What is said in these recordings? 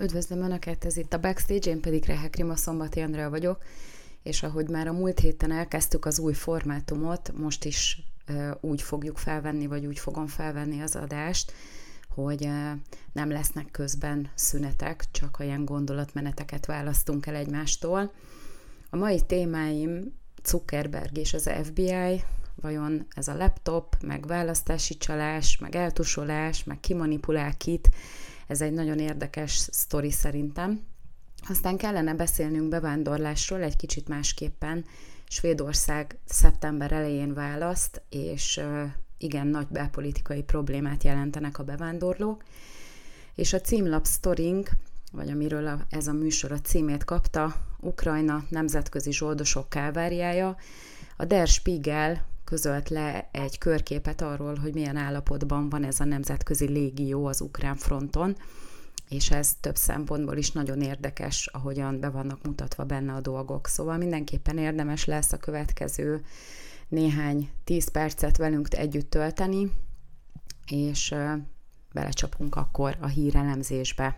Üdvözlöm Önöket, ez itt a Backstage, én pedig Rehek Rima Szombati Andrea vagyok, és ahogy már a múlt héten elkezdtük az új formátumot, most is úgy fogjuk felvenni, vagy úgy fogom felvenni az adást, hogy nem lesznek közben szünetek, csak olyan gondolatmeneteket választunk el egymástól. A mai témáim Zuckerberg és az FBI, vajon ez a laptop, meg választási csalás, meg eltusolás, meg kimanipulál kit, ez egy nagyon érdekes sztori szerintem. Aztán kellene beszélnünk bevándorlásról egy kicsit másképpen. Svédország szeptember elején választ, és igen nagy belpolitikai problémát jelentenek a bevándorlók. És a címlap sztorink, vagy amiről a, ez a műsor a címét kapta, Ukrajna nemzetközi zsoldosok káváriája. A Der Spiegel közölt le egy körképet arról, hogy milyen állapotban van ez a nemzetközi légió az ukrán fronton, és ez több szempontból is nagyon érdekes, ahogyan be vannak mutatva benne a dolgok. Szóval mindenképpen érdemes lesz a következő néhány tíz percet velünk együtt tölteni, és belecsapunk akkor a hírelemzésbe.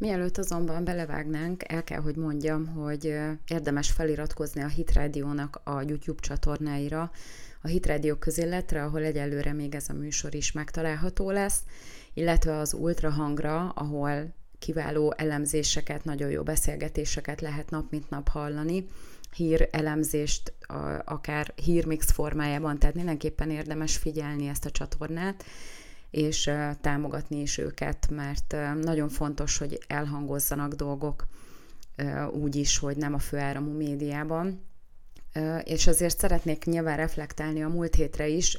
Mielőtt azonban belevágnánk, el kell, hogy mondjam, hogy érdemes feliratkozni a Hit Radio-nak a YouTube csatornáira, a Hit Radio közéletre, ahol egyelőre még ez a műsor is megtalálható lesz, illetve az Ultrahangra, ahol kiváló elemzéseket, nagyon jó beszélgetéseket lehet nap mint nap hallani, hír elemzést, akár hírmix formájában, tehát mindenképpen érdemes figyelni ezt a csatornát, és támogatni is őket, mert nagyon fontos, hogy elhangozzanak dolgok úgy is, hogy nem a főáramú médiában. És azért szeretnék nyilván reflektálni a múlt hétre is,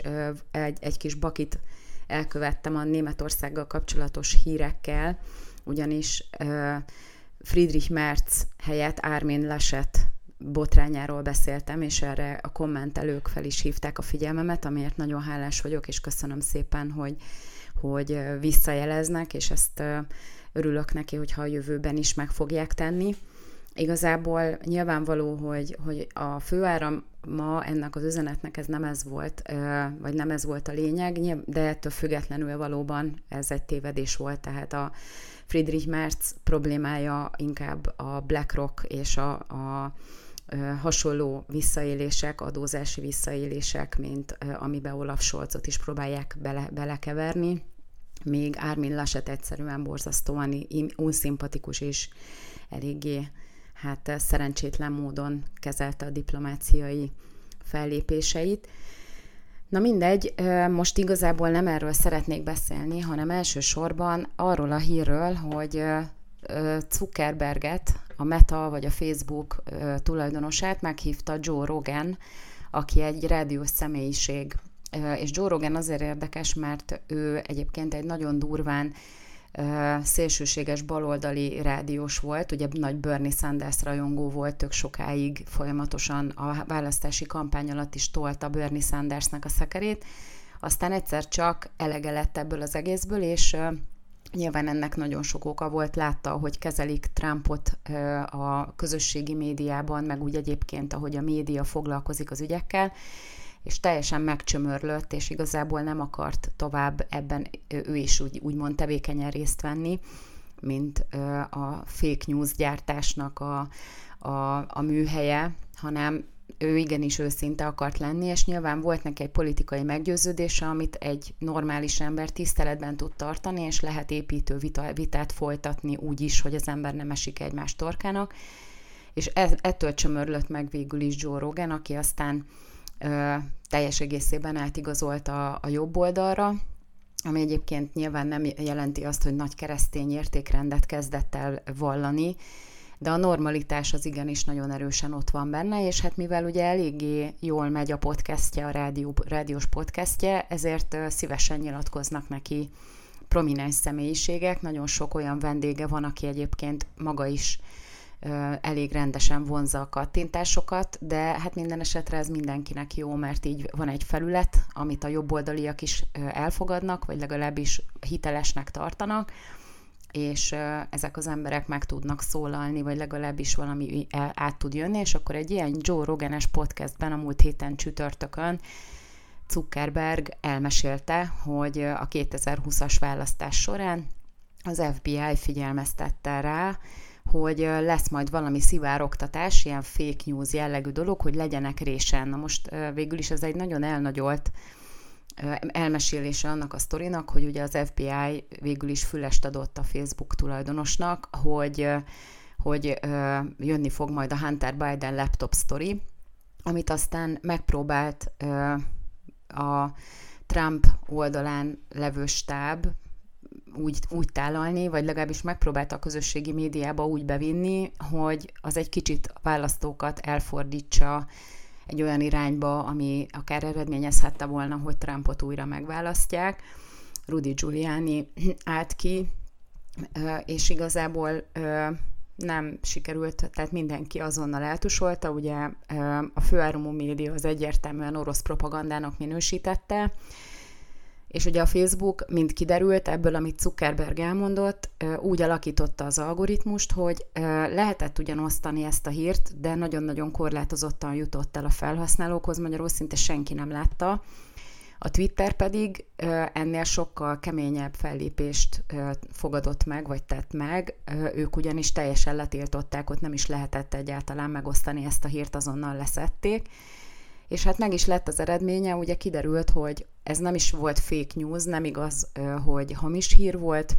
egy, egy kis bakit elkövettem a Németországgal kapcsolatos hírekkel, ugyanis Friedrich Merz helyett Armin Laschet botrányáról beszéltem, és erre a kommentelők fel is hívták a figyelmemet, amiért nagyon hálás vagyok, és köszönöm szépen, hogy, hogy visszajeleznek, és ezt örülök neki, hogyha a jövőben is meg fogják tenni. Igazából nyilvánvaló, hogy, hogy a főáram ma ennek az üzenetnek ez nem ez volt, vagy nem ez volt a lényeg, de ettől függetlenül valóban ez egy tévedés volt, tehát a Friedrich Merz problémája inkább a BlackRock és a, a hasonló visszaélések, adózási visszaélések, mint amiben Olaf Scholzot is próbálják bele, belekeverni, még Armin Laschet egyszerűen borzasztóan unszimpatikus és eléggé hát szerencsétlen módon kezelte a diplomáciai fellépéseit. Na mindegy, most igazából nem erről szeretnék beszélni, hanem elsősorban arról a hírről, hogy Zuckerberget, a Meta vagy a Facebook tulajdonosát meghívta Joe Rogan, aki egy rádiós személyiség. És Joe Rogan azért érdekes, mert ő egyébként egy nagyon durván szélsőséges baloldali rádiós volt, ugye nagy Bernie Sanders rajongó volt tök sokáig, folyamatosan a választási kampány alatt is tolta Bernie Sandersnek a szekerét, aztán egyszer csak elege lett ebből az egészből, és Nyilván ennek nagyon sok oka volt, látta, hogy kezelik Trumpot a közösségi médiában, meg úgy egyébként, ahogy a média foglalkozik az ügyekkel, és teljesen megcsömörlött, és igazából nem akart tovább ebben ő is úgy, úgymond tevékenyen részt venni, mint a fake news gyártásnak a, a, a műhelye, hanem ő igenis őszinte akart lenni, és nyilván volt neki egy politikai meggyőződése, amit egy normális ember tiszteletben tud tartani, és lehet építő vitát folytatni úgy is, hogy az ember nem esik egymás torkának, és ez, ettől csömörlött meg végül is Joe Rogan, aki aztán ö, teljes egészében átigazolt a, a jobb oldalra, ami egyébként nyilván nem jelenti azt, hogy nagy keresztény értékrendet kezdett el vallani, de a normalitás az igenis nagyon erősen ott van benne, és hát mivel ugye eléggé jól megy a podcastje, a rádió, rádiós podcastje, ezért szívesen nyilatkoznak neki prominens személyiségek, nagyon sok olyan vendége van, aki egyébként maga is elég rendesen vonza a kattintásokat, de hát minden esetre ez mindenkinek jó, mert így van egy felület, amit a jobboldaliak is elfogadnak, vagy legalábbis hitelesnek tartanak, és ezek az emberek meg tudnak szólalni, vagy legalábbis valami át tud jönni, és akkor egy ilyen Joe Roganes podcastben a múlt héten csütörtökön Zuckerberg elmesélte, hogy a 2020-as választás során az FBI figyelmeztette rá, hogy lesz majd valami szivároktatás, ilyen fake news jellegű dolog, hogy legyenek résen. Na most végül is ez egy nagyon elnagyolt elmesélése annak a sztorinak, hogy ugye az FBI végül is fülest adott a Facebook tulajdonosnak, hogy, hogy jönni fog majd a Hunter Biden laptop story, amit aztán megpróbált a Trump oldalán levő stáb úgy, úgy tálalni, vagy legalábbis megpróbálta a közösségi médiába úgy bevinni, hogy az egy kicsit választókat elfordítsa egy olyan irányba, ami akár eredményezhette volna, hogy Trumpot újra megválasztják. Rudy Giuliani állt ki, és igazából nem sikerült, tehát mindenki azonnal eltusolta, ugye a főáramú média az egyértelműen orosz propagandának minősítette, és ugye a Facebook, mint kiderült ebből, amit Zuckerberg elmondott, úgy alakította az algoritmust, hogy lehetett ugyan osztani ezt a hírt, de nagyon-nagyon korlátozottan jutott el a felhasználókhoz, magyarul szinte senki nem látta. A Twitter pedig ennél sokkal keményebb fellépést fogadott meg, vagy tett meg. Ők ugyanis teljesen letiltották, ott nem is lehetett egyáltalán megosztani ezt a hírt, azonnal leszették és hát meg is lett az eredménye, ugye kiderült, hogy ez nem is volt fake news, nem igaz, hogy hamis hír volt,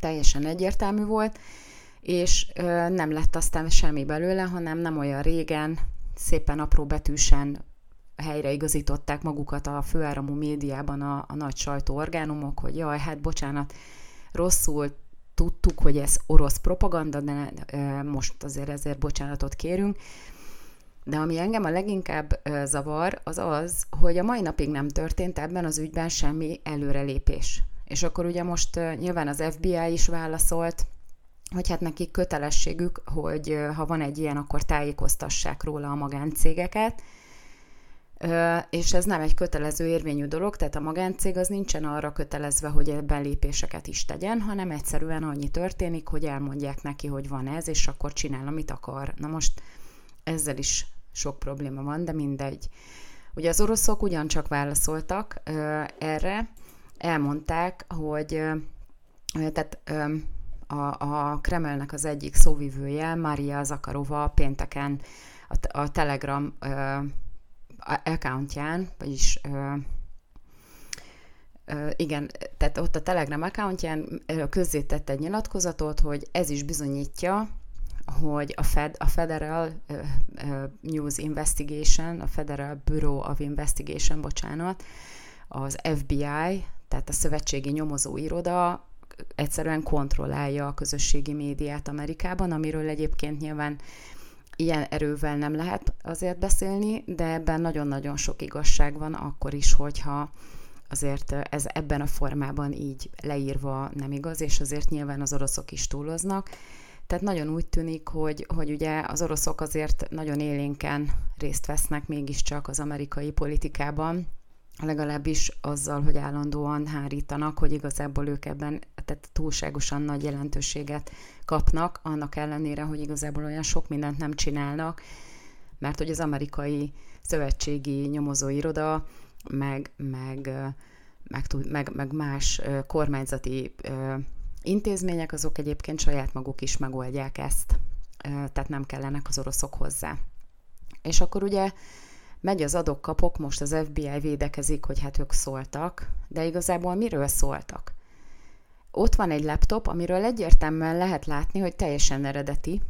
teljesen egyértelmű volt, és nem lett aztán semmi belőle, hanem nem olyan régen, szépen apró betűsen helyreigazították magukat a főáramú médiában a, a nagy sajtóorgánumok, hogy jaj, hát bocsánat, rosszul tudtuk, hogy ez orosz propaganda, de most azért ezért bocsánatot kérünk, de ami engem a leginkább zavar, az az, hogy a mai napig nem történt ebben az ügyben semmi előrelépés. És akkor ugye most nyilván az FBI is válaszolt, hogy hát nekik kötelességük, hogy ha van egy ilyen, akkor tájékoztassák róla a magáncégeket, és ez nem egy kötelező érvényű dolog, tehát a magáncég az nincsen arra kötelezve, hogy ebben lépéseket is tegyen, hanem egyszerűen annyi történik, hogy elmondják neki, hogy van ez, és akkor csinál, amit akar. Na most ezzel is sok probléma van, de mindegy. Ugye az oroszok ugyancsak válaszoltak ö, erre, elmondták, hogy ö, tehát ö, a, a Kremlnek az egyik szóvivője, Maria Zakarova pénteken a, a Telegram ö, accountján, vagyis ö, igen, tehát ott a Telegram accountján közzétett egy nyilatkozatot, hogy ez is bizonyítja, hogy a, Fed, a Federal News Investigation, a Federal Bureau of Investigation, bocsánat, az FBI, tehát a Szövetségi Nyomozóiroda egyszerűen kontrollálja a közösségi médiát Amerikában, amiről egyébként nyilván ilyen erővel nem lehet azért beszélni, de ebben nagyon-nagyon sok igazság van, akkor is, hogyha azért ez ebben a formában így leírva nem igaz, és azért nyilván az oroszok is túloznak. Tehát nagyon úgy tűnik, hogy, hogy ugye az oroszok azért nagyon élénken részt vesznek mégiscsak az amerikai politikában, legalábbis azzal, hogy állandóan hárítanak, hogy igazából ők ebben tehát túlságosan nagy jelentőséget kapnak, annak ellenére, hogy igazából olyan sok mindent nem csinálnak, mert hogy az amerikai szövetségi nyomozóiroda, meg, meg, meg, meg, meg más kormányzati intézmények azok egyébként saját maguk is megoldják ezt, tehát nem kellenek az oroszok hozzá. És akkor ugye megy az adok-kapok, most az FBI védekezik, hogy hát ők szóltak, de igazából miről szóltak? Ott van egy laptop, amiről egyértelműen lehet látni, hogy teljesen eredeti,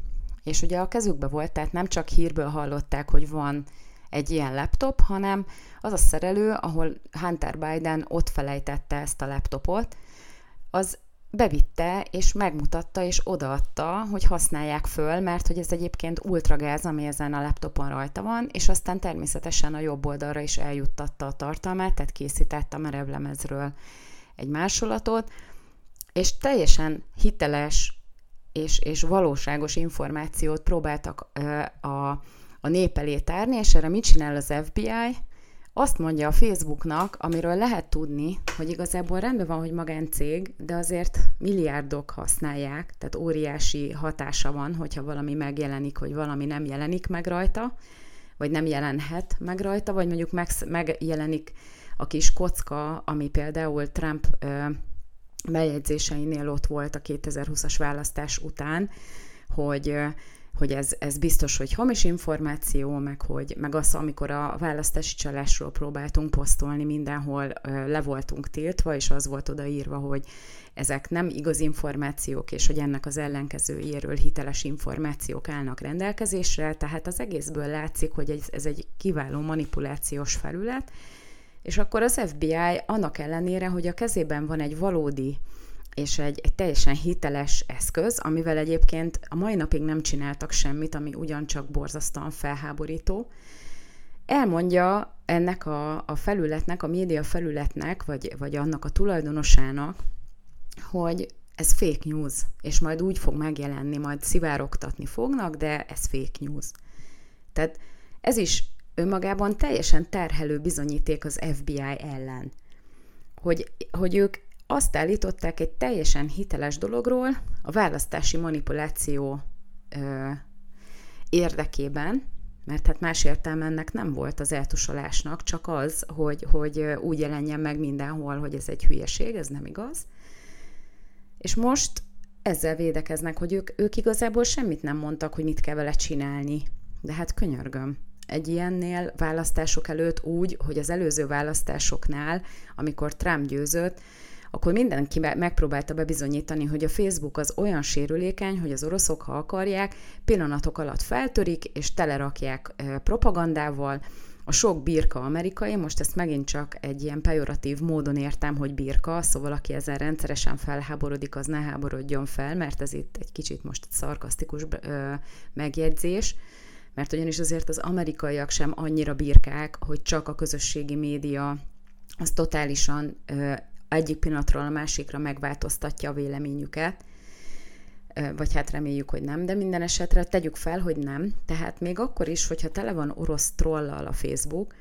és ugye a kezükbe volt, tehát nem csak hírből hallották, hogy van egy ilyen laptop, hanem az a szerelő, ahol Hunter Biden ott felejtette ezt a laptopot, az bevitte, és megmutatta, és odaadta, hogy használják föl, mert hogy ez egyébként ultragáz, ami ezen a laptopon rajta van, és aztán természetesen a jobb oldalra is eljuttatta a tartalmát, tehát készített a merevlemezről egy másolatot, és teljesen hiteles és, és valóságos információt próbáltak a, a, nép elé tárni, és erre mit csinál az FBI? Azt mondja a Facebooknak, amiről lehet tudni, hogy igazából rendben van, hogy magáncég, de azért milliárdok használják, tehát óriási hatása van, hogyha valami megjelenik, hogy valami nem jelenik meg rajta, vagy nem jelenhet meg rajta, vagy mondjuk meg, megjelenik a kis kocka, ami például Trump ö, bejegyzéseinél ott volt a 2020-as választás után, hogy hogy ez, ez biztos, hogy hamis információ, meg, hogy, meg az, amikor a választási csalásról próbáltunk posztolni, mindenhol le voltunk tiltva, és az volt odaírva, hogy ezek nem igaz információk, és hogy ennek az ellenkezőjéről hiteles információk állnak rendelkezésre, tehát az egészből látszik, hogy ez, egy kiváló manipulációs felület, és akkor az FBI annak ellenére, hogy a kezében van egy valódi és egy, egy teljesen hiteles eszköz, amivel egyébként a mai napig nem csináltak semmit, ami ugyancsak borzasztóan felháborító, elmondja ennek a, a felületnek, a média felületnek, vagy, vagy annak a tulajdonosának, hogy ez fake news, és majd úgy fog megjelenni, majd szivárogtatni fognak, de ez fake news. Tehát ez is önmagában teljesen terhelő bizonyíték az FBI ellen. Hogy, hogy ők azt állították egy teljesen hiteles dologról a választási manipuláció ö, érdekében, mert hát más értelme ennek nem volt az eltusolásnak, csak az, hogy, hogy úgy jelenjen meg mindenhol, hogy ez egy hülyeség, ez nem igaz. És most ezzel védekeznek, hogy ők, ők igazából semmit nem mondtak, hogy mit kell vele csinálni. De hát könyörgöm. Egy ilyennél választások előtt úgy, hogy az előző választásoknál, amikor Trump győzött, akkor mindenki megpróbálta bebizonyítani, hogy a Facebook az olyan sérülékeny, hogy az oroszok, ha akarják, pillanatok alatt feltörik, és telerakják propagandával, a sok birka amerikai, most ezt megint csak egy ilyen pejoratív módon értem, hogy birka, szóval aki ezen rendszeresen felháborodik, az ne háborodjon fel, mert ez itt egy kicsit most szarkasztikus ö, megjegyzés, mert ugyanis azért az amerikaiak sem annyira birkák, hogy csak a közösségi média az totálisan ö, egyik pillanatról a másikra megváltoztatja a véleményüket, vagy hát reméljük, hogy nem, de minden esetre tegyük fel, hogy nem. Tehát még akkor is, hogyha tele van orosz trollal a Facebook,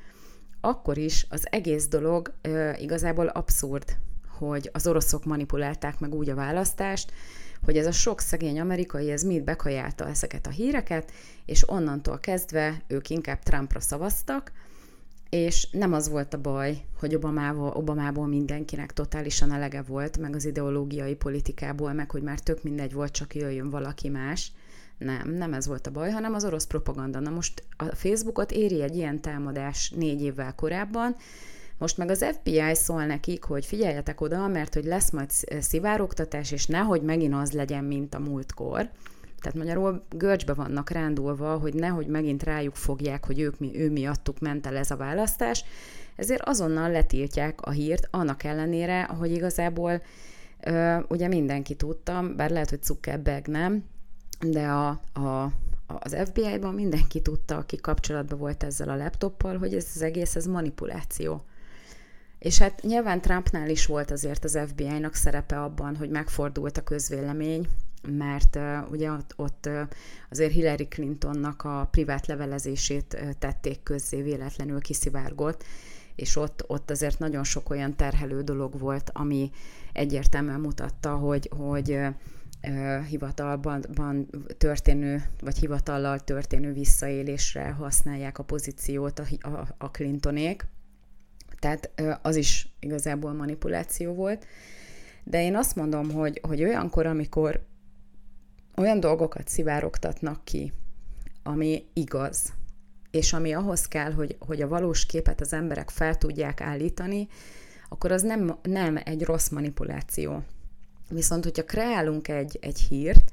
akkor is az egész dolog igazából abszurd, hogy az oroszok manipulálták meg úgy a választást, hogy ez a sok szegény amerikai, ez mind bekajálta ezeket a híreket, és onnantól kezdve ők inkább Trumpra szavaztak, és nem az volt a baj, hogy Obamából, Obamából mindenkinek totálisan elege volt, meg az ideológiai politikából, meg hogy már tök mindegy volt, csak jöjjön valaki más. Nem, nem ez volt a baj, hanem az orosz propaganda. Na most a Facebookot éri egy ilyen támadás négy évvel korábban, most meg az FBI szól nekik, hogy figyeljetek oda, mert hogy lesz majd szivárogtatás, és nehogy megint az legyen, mint a múltkor. Tehát magyarul görcsbe vannak rándulva, hogy nehogy megint rájuk fogják, hogy ők, mi, ő miattuk ment el ez a választás, ezért azonnal letiltják a hírt, annak ellenére, hogy igazából ö, ugye mindenki tudta, bár lehet, hogy Zuckerberg nem, de a, a, az FBI-ban mindenki tudta, aki kapcsolatban volt ezzel a laptoppal, hogy ez az egész, ez manipuláció. És hát nyilván Trumpnál is volt azért az FBI-nak szerepe abban, hogy megfordult a közvélemény, mert uh, ugye ott, ott uh, azért Hillary Clintonnak a privát levelezését uh, tették közzé, véletlenül kiszivárgott, és ott, ott azért nagyon sok olyan terhelő dolog volt, ami egyértelműen mutatta, hogy, hogy uh, hivatalban történő, vagy hivatallal történő visszaélésre használják a pozíciót a, a, a Clintonék. Tehát az is igazából manipuláció volt. De én azt mondom, hogy, hogy olyankor, amikor olyan dolgokat szivárogtatnak ki, ami igaz, és ami ahhoz kell, hogy, hogy a valós képet az emberek fel tudják állítani, akkor az nem, nem egy rossz manipuláció. Viszont, hogyha kreálunk egy, egy hírt,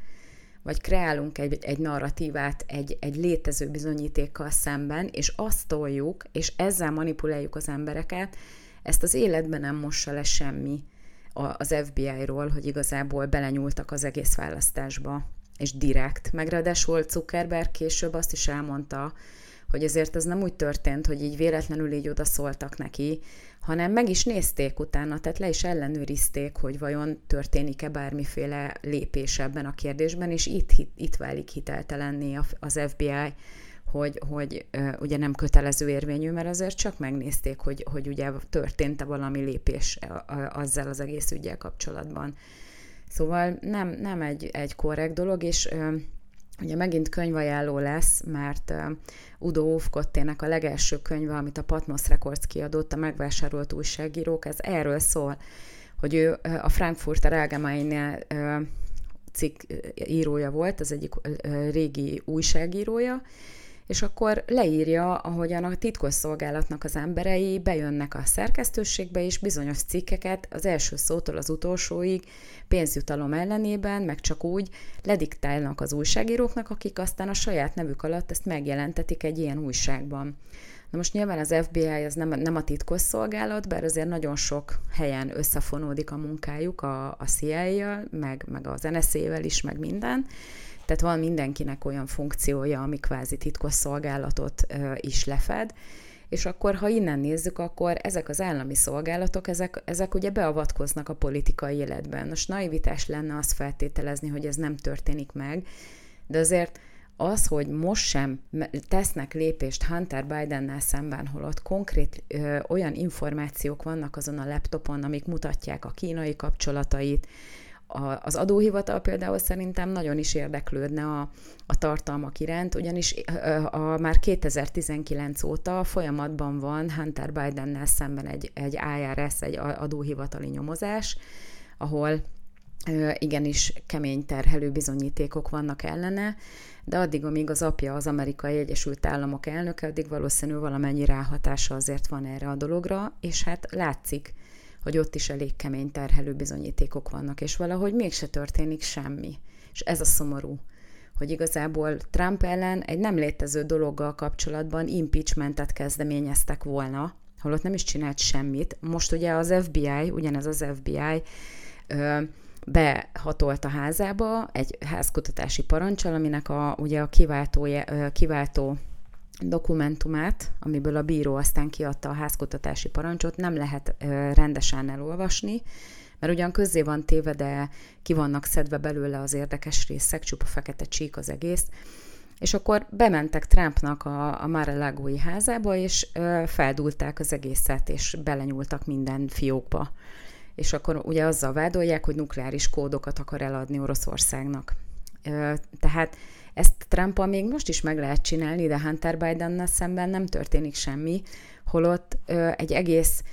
vagy kreálunk egy, egy narratívát egy, egy létező bizonyítékkal szemben, és azt toljuk, és ezzel manipuláljuk az embereket, ezt az életben nem mossa le semmi az FBI-ról, hogy igazából belenyúltak az egész választásba, és direkt. Meg ráadásul Zuckerberg később azt is elmondta, hogy ezért ez nem úgy történt, hogy így véletlenül így odaszóltak neki, hanem meg is nézték utána, tehát le is ellenőrizték, hogy vajon történik-e bármiféle lépés ebben a kérdésben, és itt, itt válik hiteltelenné az FBI, hogy, hogy ugye nem kötelező érvényű, mert azért csak megnézték, hogy, hogy ugye történt-e valami lépés azzal az egész ügyel kapcsolatban. Szóval nem, nem egy, egy korrekt dolog, és Ugye megint könyvajánló lesz, mert Udo Ufkottének a legelső könyve, amit a Patmos Records kiadott, a megvásárolt újságírók, ez erről szól, hogy ő a Frankfurter Allgemeine cikk írója volt, az egyik régi újságírója, és akkor leírja, ahogyan a titkosszolgálatnak az emberei bejönnek a szerkesztőségbe, és bizonyos cikkeket az első szótól az utolsóig pénzjutalom ellenében, meg csak úgy lediktálnak az újságíróknak, akik aztán a saját nevük alatt ezt megjelentetik egy ilyen újságban. Na most nyilván az FBI az nem, nem a titkosszolgálat, bár azért nagyon sok helyen összefonódik a munkájuk a, a CIA-jal, meg, meg az NSZ-vel is, meg minden, tehát van mindenkinek olyan funkciója, ami kvázi titkosszolgálatot is lefed, és akkor, ha innen nézzük, akkor ezek az állami szolgálatok, ezek, ezek ugye beavatkoznak a politikai életben. Most naivitás lenne azt feltételezni, hogy ez nem történik meg, de azért az, hogy most sem tesznek lépést Hunter Bidennel szemben, holott konkrét ö, olyan információk vannak azon a laptopon, amik mutatják a kínai kapcsolatait, a, az adóhivatal például szerintem nagyon is érdeklődne a, a tartalmak iránt, ugyanis a, a, már 2019 óta folyamatban van Hunter Bidennel szemben egy, egy IRS, egy adóhivatali nyomozás, ahol igenis kemény terhelő bizonyítékok vannak ellene, de addig, amíg az apja az Amerikai Egyesült Államok elnöke, addig valószínű valamennyi ráhatása azért van erre a dologra, és hát látszik, hogy ott is elég kemény terhelő bizonyítékok vannak, és valahogy mégse történik semmi. És ez a szomorú, hogy igazából Trump ellen egy nem létező dologgal kapcsolatban impeachmentet kezdeményeztek volna, holott nem is csinált semmit. Most ugye az FBI, ugyanez az FBI ö, behatolt a házába egy házkutatási parancsal, aminek a, ugye a kiváltó, kiváltó dokumentumát, amiből a bíró aztán kiadta a házkutatási parancsot, nem lehet rendesen elolvasni, mert ugyan közzé van téve, de ki vannak szedve belőle az érdekes részek, csupa fekete csík az egész, és akkor bementek Trumpnak a, a Mar-a-Lagói házába, és ö, feldúlták az egészet, és belenyúltak minden fiókba. És akkor ugye azzal vádolják, hogy nukleáris kódokat akar eladni Oroszországnak. Ö, tehát ezt trump még most is meg lehet csinálni, de Hunter biden szemben nem történik semmi, holott ö, egy egész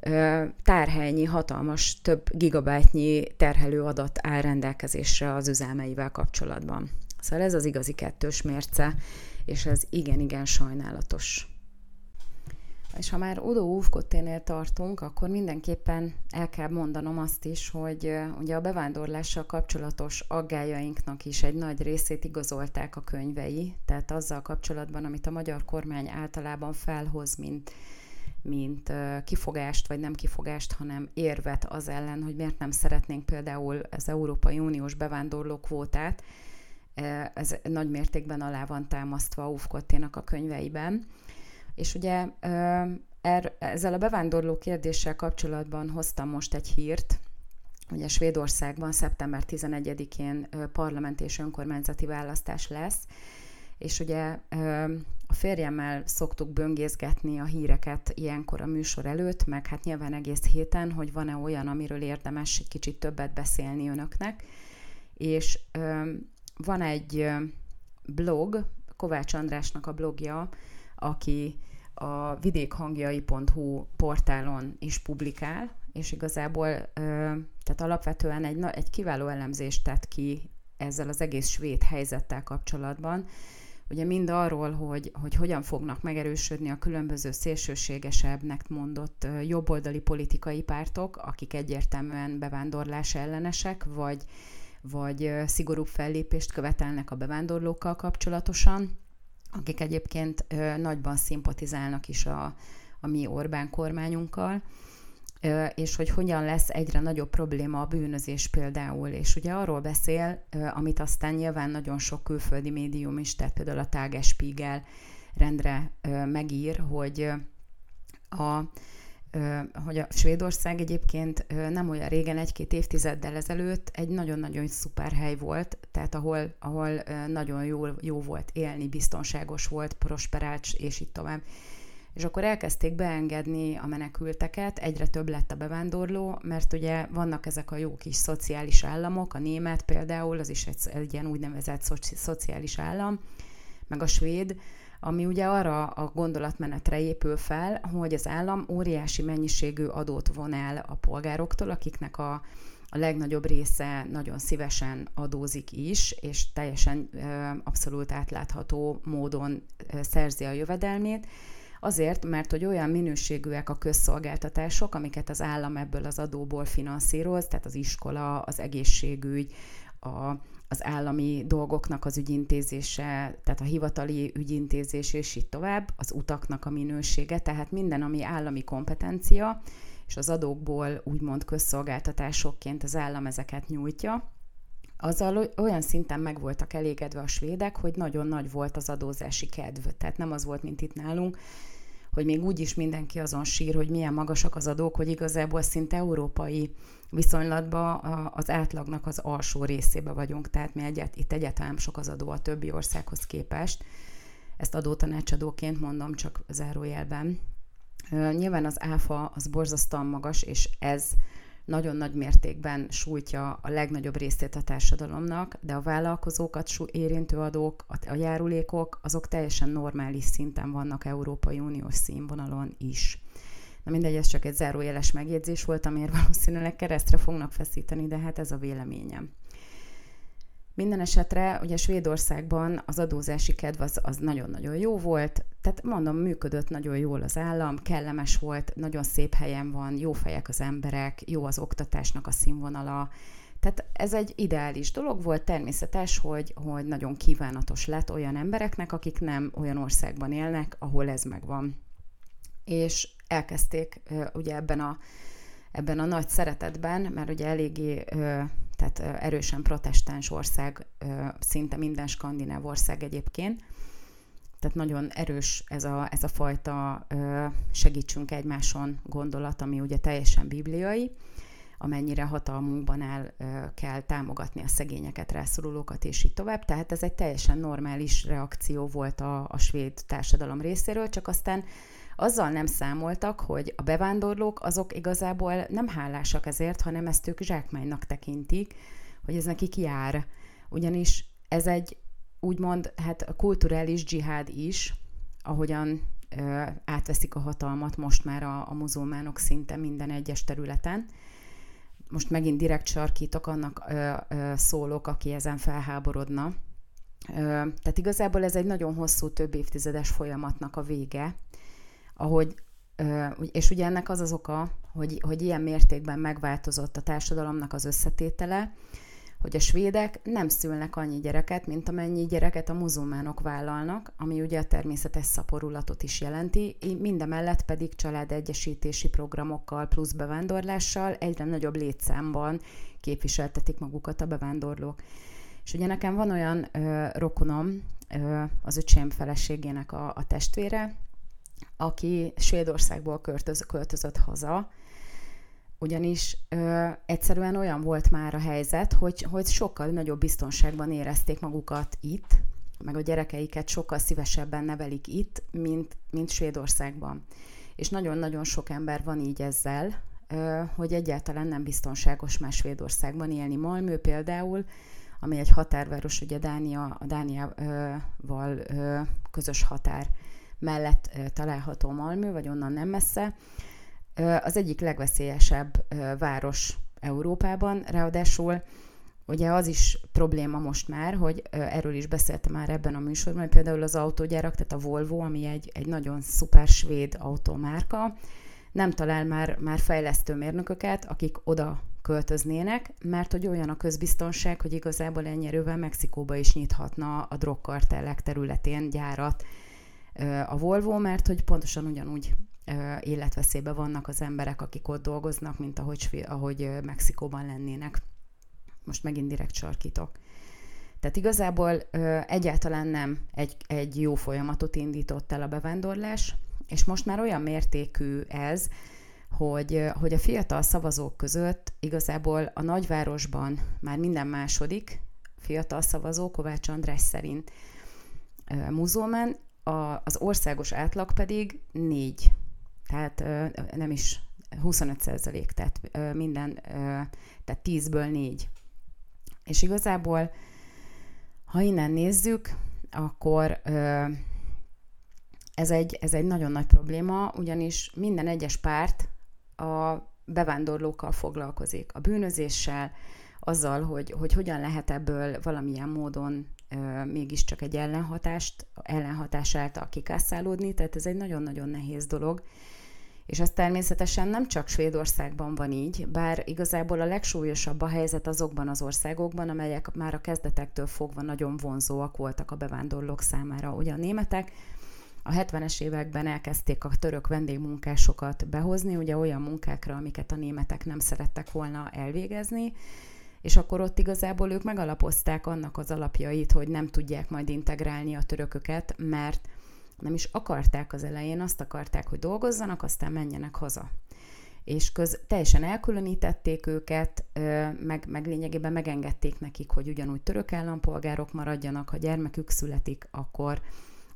ö, tárhelynyi, hatalmas, több gigabájtnyi terhelő adat áll rendelkezésre az üzelmeivel kapcsolatban. Szóval ez az igazi kettős mérce, és ez igen-igen sajnálatos. És ha már Udo Ufkotténél tartunk, akkor mindenképpen el kell mondanom azt is, hogy ugye a bevándorlással kapcsolatos aggájainknak is egy nagy részét igazolták a könyvei, tehát azzal kapcsolatban, amit a magyar kormány általában felhoz, mint, mint kifogást, vagy nem kifogást, hanem érvet az ellen, hogy miért nem szeretnénk például az Európai Uniós bevándorló kvótát, ez nagy mértékben alá van támasztva Ufkotténak a könyveiben. És ugye er, ezzel a bevándorló kérdéssel kapcsolatban hoztam most egy hírt, ugye Svédországban szeptember 11-én parlament és önkormányzati választás lesz, és ugye a férjemmel szoktuk böngészgetni a híreket ilyenkor a műsor előtt, meg hát nyilván egész héten, hogy van-e olyan, amiről érdemes egy kicsit többet beszélni önöknek. És van egy blog, Kovács Andrásnak a blogja, aki a vidékhangjai.hu portálon is publikál, és igazából tehát alapvetően egy, egy kiváló elemzést tett ki ezzel az egész svéd helyzettel kapcsolatban. Ugye mind arról, hogy, hogy hogyan fognak megerősödni a különböző szélsőségesebbnek mondott jobboldali politikai pártok, akik egyértelműen bevándorlás ellenesek, vagy, vagy szigorúbb fellépést követelnek a bevándorlókkal kapcsolatosan, akik egyébként nagyban szimpatizálnak is a, a mi Orbán kormányunkkal, és hogy hogyan lesz egyre nagyobb probléma a bűnözés például. És ugye arról beszél, amit aztán nyilván nagyon sok külföldi médium is, tehát például a Tagesspiegel rendre megír, hogy a hogy a Svédország egyébként nem olyan régen, egy-két évtizeddel ezelőtt egy nagyon-nagyon szuper hely volt, tehát ahol, ahol nagyon jó, jó volt élni, biztonságos volt, prosperált, és itt tovább. És akkor elkezdték beengedni a menekülteket, egyre több lett a bevándorló, mert ugye vannak ezek a jó kis szociális államok, a német például, az is egy, egy ilyen úgynevezett szoci, szociális állam, meg a svéd, ami ugye arra a gondolatmenetre épül fel, hogy az állam óriási mennyiségű adót von el a polgároktól, akiknek a, a legnagyobb része nagyon szívesen adózik is, és teljesen abszolút átlátható módon szerzi a jövedelmét, Azért, mert hogy olyan minőségűek a közszolgáltatások, amiket az állam ebből az adóból finanszíroz, tehát az iskola, az egészségügy, a, az állami dolgoknak az ügyintézése, tehát a hivatali ügyintézés, és így tovább, az utaknak a minősége, tehát minden, ami állami kompetencia, és az adókból úgymond közszolgáltatásokként az állam ezeket nyújtja, azzal olyan szinten meg voltak elégedve a svédek, hogy nagyon nagy volt az adózási kedv. Tehát nem az volt, mint itt nálunk, hogy még úgy is mindenki azon sír, hogy milyen magasak az adók, hogy igazából szinte európai viszonylatban az átlagnak az alsó részébe vagyunk, tehát mi egyet, itt egyáltalán sok az adó a többi országhoz képest. Ezt adótanácsadóként mondom, csak zárójelben. Nyilván az áfa az borzasztóan magas, és ez nagyon nagy mértékben sújtja a legnagyobb részét a társadalomnak, de a vállalkozókat érintő adók, a járulékok, azok teljesen normális szinten vannak Európai Uniós színvonalon is. Na mindegy, ez csak egy zárójeles megjegyzés volt, amiért valószínűleg keresztre fognak feszíteni, de hát ez a véleményem. Minden esetre ugye Svédországban az adózási kedv az, az nagyon-nagyon jó volt, tehát mondom, működött nagyon jól az állam, kellemes volt, nagyon szép helyen van, jó fejek az emberek, jó az oktatásnak a színvonala, tehát ez egy ideális dolog volt, természetes, hogy, hogy nagyon kívánatos lett olyan embereknek, akik nem olyan országban élnek, ahol ez megvan. És elkezdték ugye ebben a, ebben a nagy szeretetben, mert ugye eléggé tehát erősen protestáns ország, szinte minden skandináv ország egyébként. Tehát nagyon erős ez a, ez a fajta segítsünk egymáson gondolat, ami ugye teljesen bibliai, amennyire hatalmunkban áll, kell támogatni a szegényeket, rászorulókat, és így tovább. Tehát ez egy teljesen normális reakció volt a, a svéd társadalom részéről, csak aztán azzal nem számoltak, hogy a bevándorlók azok igazából nem hálásak ezért, hanem ezt ők zsákmánynak tekintik, hogy ez nekik jár. Ugyanis ez egy úgymond hát a kulturális dzsihád is, ahogyan ö, átveszik a hatalmat most már a, a muzulmánok szinte minden egyes területen. Most megint direkt sarkítok, annak ö, ö, szólok, aki ezen felháborodna. Ö, tehát igazából ez egy nagyon hosszú, több évtizedes folyamatnak a vége, ahogy, és ugye ennek az az oka, hogy, hogy ilyen mértékben megváltozott a társadalomnak az összetétele, hogy a svédek nem szülnek annyi gyereket, mint amennyi gyereket a muzulmánok vállalnak, ami ugye a természetes szaporulatot is jelenti, mindemellett pedig családegyesítési programokkal plusz bevándorlással egyre nagyobb létszámban képviseltetik magukat a bevándorlók. És ugye nekem van olyan ö, rokonom, ö, az öcsém feleségének a, a testvére, aki Svédországból költöz, költözött haza, ugyanis ö, egyszerűen olyan volt már a helyzet, hogy, hogy sokkal nagyobb biztonságban érezték magukat itt, meg a gyerekeiket sokkal szívesebben nevelik itt, mint, mint Svédországban. És nagyon-nagyon sok ember van így ezzel, ö, hogy egyáltalán nem biztonságos már Svédországban élni. Malmö például, ami egy határváros, ugye Dánia, a Dániával ö, közös határ mellett található Malmö, vagy onnan nem messze, az egyik legveszélyesebb város Európában, ráadásul. Ugye az is probléma most már, hogy erről is beszéltem már ebben a műsorban, hogy például az autógyárak, tehát a Volvo, ami egy, egy nagyon szuper svéd automárka, nem talál már, már fejlesztő mérnököket, akik oda költöznének, mert hogy olyan a közbiztonság, hogy igazából ennyi erővel Mexikóba is nyithatna a drogkartellek területén gyárat, a Volvo, mert hogy pontosan ugyanúgy életveszélyben vannak az emberek, akik ott dolgoznak, mint ahogy, ahogy Mexikóban lennének. Most megint direkt sarkítok. Tehát igazából egyáltalán nem egy, egy jó folyamatot indított el a bevándorlás, és most már olyan mértékű ez, hogy, hogy a fiatal szavazók között igazából a nagyvárosban már minden második fiatal szavazó Kovács András szerint muzulmán, a, az országos átlag pedig 4, tehát nem is 25 százalék, tehát minden, tehát 10-ből 4. És igazából, ha innen nézzük, akkor ez egy, ez egy nagyon nagy probléma, ugyanis minden egyes párt a bevándorlókkal foglalkozik, a bűnözéssel, azzal, hogy, hogy hogyan lehet ebből valamilyen módon mégiscsak egy ellenhatást, ellenhatás által kikászálódni, tehát ez egy nagyon-nagyon nehéz dolog. És ez természetesen nem csak Svédországban van így, bár igazából a legsúlyosabb a helyzet azokban az országokban, amelyek már a kezdetektől fogva nagyon vonzóak voltak a bevándorlók számára. Ugye a németek a 70-es években elkezdték a török vendégmunkásokat behozni, ugye olyan munkákra, amiket a németek nem szerettek volna elvégezni, és akkor ott igazából ők megalapozták annak az alapjait, hogy nem tudják majd integrálni a törököket, mert nem is akarták az elején, azt akarták, hogy dolgozzanak, aztán menjenek haza. És köz, teljesen elkülönítették őket, meg, meg lényegében megengedték nekik, hogy ugyanúgy török állampolgárok maradjanak, ha gyermekük születik, akkor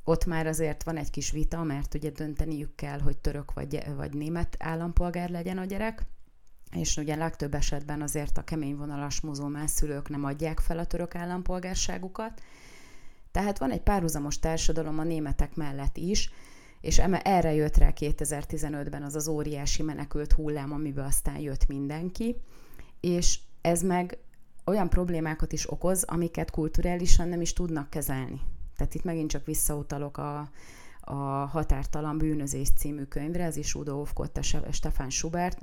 ott már azért van egy kis vita, mert ugye dönteniük kell, hogy török vagy, vagy német állampolgár legyen a gyerek, és ugye legtöbb esetben azért a kemény vonalas muzulmán szülők nem adják fel a török állampolgárságukat. Tehát van egy párhuzamos társadalom a németek mellett is, és erre jött rá 2015-ben az az óriási menekült hullám, amiben aztán jött mindenki, és ez meg olyan problémákat is okoz, amiket kulturálisan nem is tudnak kezelni. Tehát itt megint csak visszautalok a, a Határtalan bűnözés című könyvre, ez is Udo Hofkott, Stefan Schubert,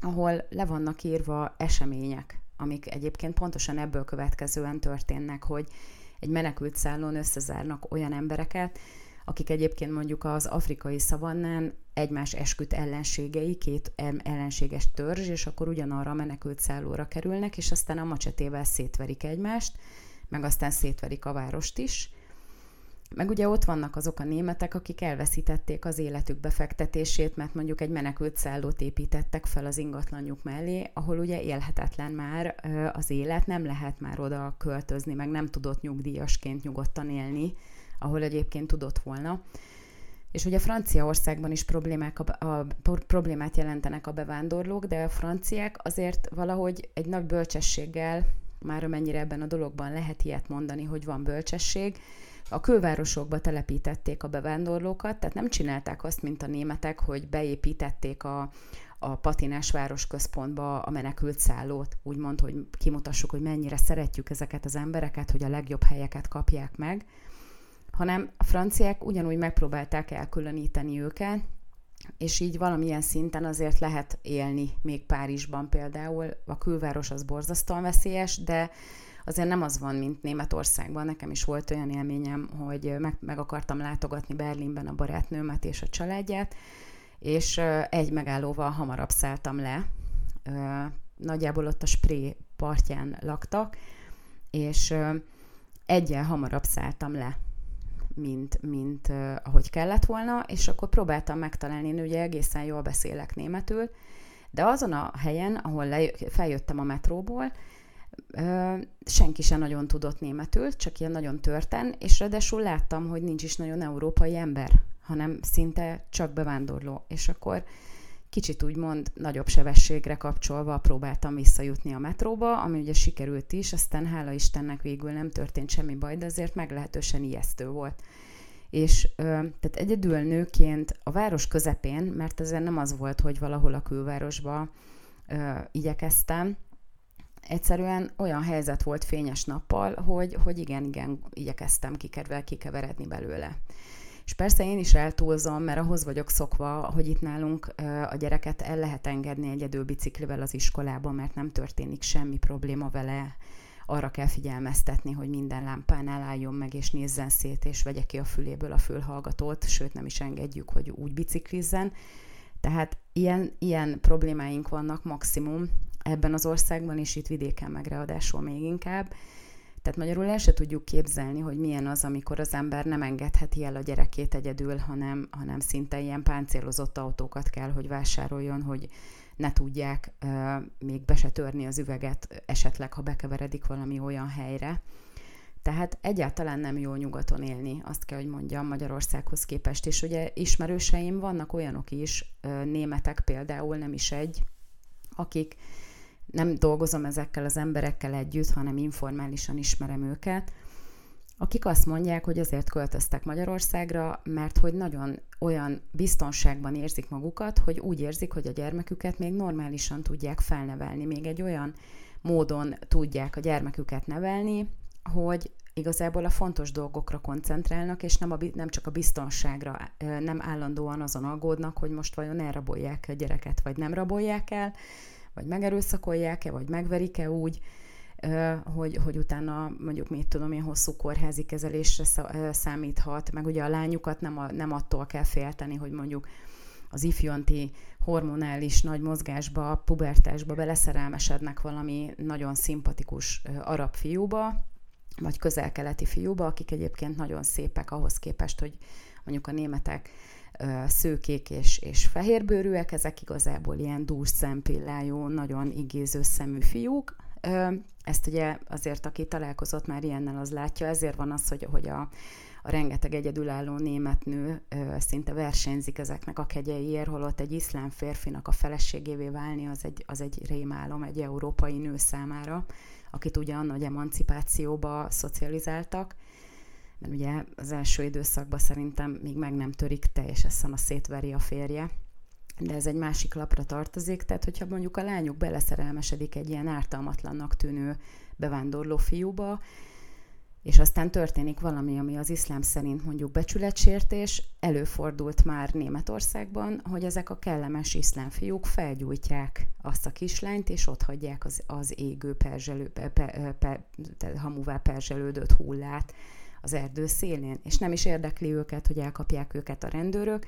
ahol le vannak írva események, amik egyébként pontosan ebből következően történnek, hogy egy menekült szállón összezárnak olyan embereket, akik egyébként mondjuk az afrikai szavannán egymás esküt ellenségei, két ellenséges törzs, és akkor ugyanarra a menekült szállóra kerülnek, és aztán a macsetével szétverik egymást, meg aztán szétverik a várost is, meg ugye ott vannak azok a németek, akik elveszítették az életük befektetését, mert mondjuk egy menekült szállót építettek fel az ingatlanjuk mellé, ahol ugye élhetetlen már az élet, nem lehet már oda költözni, meg nem tudott nyugdíjasként nyugodtan élni, ahol egyébként tudott volna. És ugye Franciaországban is problémák a, a, problémát jelentenek a bevándorlók, de a franciák azért valahogy egy nagy bölcsességgel, már amennyire ebben a dologban lehet ilyet mondani, hogy van bölcsesség, a külvárosokba telepítették a bevándorlókat, tehát nem csinálták azt, mint a németek, hogy beépítették a, a patinás városközpontba a menekült szállót, úgymond, hogy kimutassuk, hogy mennyire szeretjük ezeket az embereket, hogy a legjobb helyeket kapják meg, hanem a franciák ugyanúgy megpróbálták elkülöníteni őket, és így valamilyen szinten azért lehet élni még Párizsban például. A külváros az borzasztóan veszélyes, de azért nem az van, mint Németországban. Nekem is volt olyan élményem, hogy meg, meg akartam látogatni Berlinben a barátnőmet és a családját, és egy megállóval hamarabb szálltam le. Nagyjából ott a Spré partján laktak, és egyel hamarabb szálltam le, mint, mint ahogy kellett volna, és akkor próbáltam megtalálni, én ugye egészen jól beszélek németül, de azon a helyen, ahol le, feljöttem a metróból, senki sem nagyon tudott németül, csak ilyen nagyon törten, és ráadásul láttam, hogy nincs is nagyon európai ember, hanem szinte csak bevándorló. És akkor kicsit úgymond nagyobb sebességre kapcsolva próbáltam visszajutni a metróba, ami ugye sikerült is, aztán hála Istennek végül nem történt semmi baj, de azért meglehetősen ijesztő volt. És tehát egyedül nőként a város közepén, mert ezért nem az volt, hogy valahol a külvárosba igyekeztem, egyszerűen olyan helyzet volt fényes nappal, hogy, hogy igen, igen, igyekeztem kikervel kikeveredni belőle. És persze én is eltúlzom, mert ahhoz vagyok szokva, hogy itt nálunk a gyereket el lehet engedni egyedül biciklivel az iskolába, mert nem történik semmi probléma vele. Arra kell figyelmeztetni, hogy minden lámpánál álljon meg, és nézzen szét, és vegye ki a füléből a fülhallgatót, sőt nem is engedjük, hogy úgy biciklizzen. Tehát ilyen, ilyen problémáink vannak maximum, ebben az országban, és itt vidéken meg még inkább. Tehát magyarul el se tudjuk képzelni, hogy milyen az, amikor az ember nem engedheti el a gyerekét egyedül, hanem, hanem szinte ilyen páncélozott autókat kell, hogy vásároljon, hogy ne tudják uh, még be se törni az üveget, esetleg, ha bekeveredik valami olyan helyre. Tehát egyáltalán nem jó nyugaton élni, azt kell, hogy mondjam, Magyarországhoz képest. És ugye ismerőseim vannak olyanok is, németek például, nem is egy, akik nem dolgozom ezekkel az emberekkel együtt, hanem informálisan ismerem őket, akik azt mondják, hogy azért költöztek Magyarországra, mert hogy nagyon olyan biztonságban érzik magukat, hogy úgy érzik, hogy a gyermeküket még normálisan tudják felnevelni, még egy olyan módon tudják a gyermeküket nevelni, hogy igazából a fontos dolgokra koncentrálnak, és nem, a, nem csak a biztonságra, nem állandóan azon aggódnak, hogy most vajon elrabolják a gyereket, vagy nem rabolják el, vagy megerőszakolják-e, vagy megverik-e úgy, hogy, hogy utána mondjuk mit tudom én hosszú kórházi kezelésre számíthat, meg ugye a lányukat nem, a, nem attól kell félteni, hogy mondjuk az ifjonti hormonális nagy mozgásba, pubertásba beleszerelmesednek valami nagyon szimpatikus arab fiúba, vagy közel-keleti fiúba, akik egyébként nagyon szépek ahhoz képest, hogy mondjuk a németek szőkék és, és fehérbőrűek, ezek igazából ilyen dús szempillájú, nagyon igéző szemű fiúk. Ezt ugye azért, aki találkozott már ilyennel, az látja, ezért van az, hogy, hogy a, a rengeteg egyedülálló német nő szinte versenyzik ezeknek a kegyeiért, holott egy iszlám férfinak a feleségévé válni az egy, az egy rémálom egy európai nő számára, akit ugye a nagy emancipációba szocializáltak, mert ugye az első időszakban szerintem még meg nem törik teljesen a szétveri a férje, de ez egy másik lapra tartozik, tehát hogyha mondjuk a lányuk beleszerelmesedik egy ilyen ártalmatlannak tűnő bevándorló fiúba, és aztán történik valami, ami az iszlám szerint mondjuk becsületsértés, előfordult már Németországban, hogy ezek a kellemes iszlám fiúk felgyújtják azt a kislányt, és ott hagyják az, az égő perzselő, pe, pe, pe, hamuvá perzselődött hullát az erdő szélén, és nem is érdekli őket, hogy elkapják őket a rendőrök,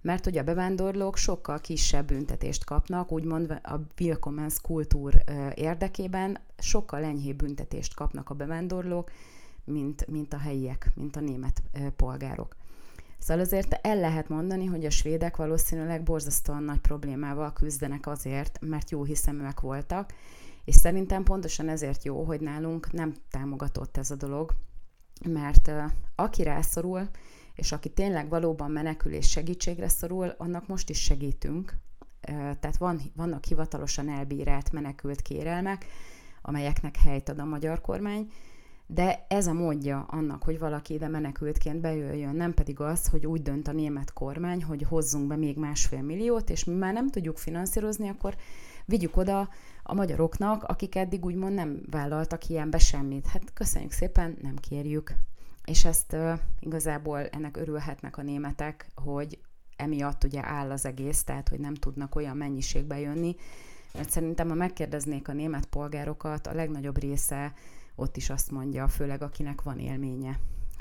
mert hogy a bevándorlók sokkal kisebb büntetést kapnak, úgymond a Willkommens kultúr érdekében sokkal enyhébb büntetést kapnak a bevándorlók, mint, mint a helyiek, mint a német polgárok. Szóval azért el lehet mondani, hogy a svédek valószínűleg borzasztóan nagy problémával küzdenek azért, mert jó hiszeműek voltak, és szerintem pontosan ezért jó, hogy nálunk nem támogatott ez a dolog, mert aki rászorul, és aki tényleg valóban menekül és segítségre szorul, annak most is segítünk. Tehát van, vannak hivatalosan elbírált menekült kérelmek, amelyeknek helyt ad a magyar kormány, de ez a módja annak, hogy valaki ide menekültként bejöjjön, nem pedig az, hogy úgy dönt a német kormány, hogy hozzunk be még másfél milliót, és mi már nem tudjuk finanszírozni, akkor vigyük oda a magyaroknak, akik eddig úgymond nem vállaltak ilyenbe semmit. Hát köszönjük szépen, nem kérjük. És ezt igazából ennek örülhetnek a németek, hogy emiatt ugye áll az egész, tehát hogy nem tudnak olyan mennyiségbe jönni, mert szerintem, ha megkérdeznék a német polgárokat, a legnagyobb része ott is azt mondja, főleg akinek van élménye,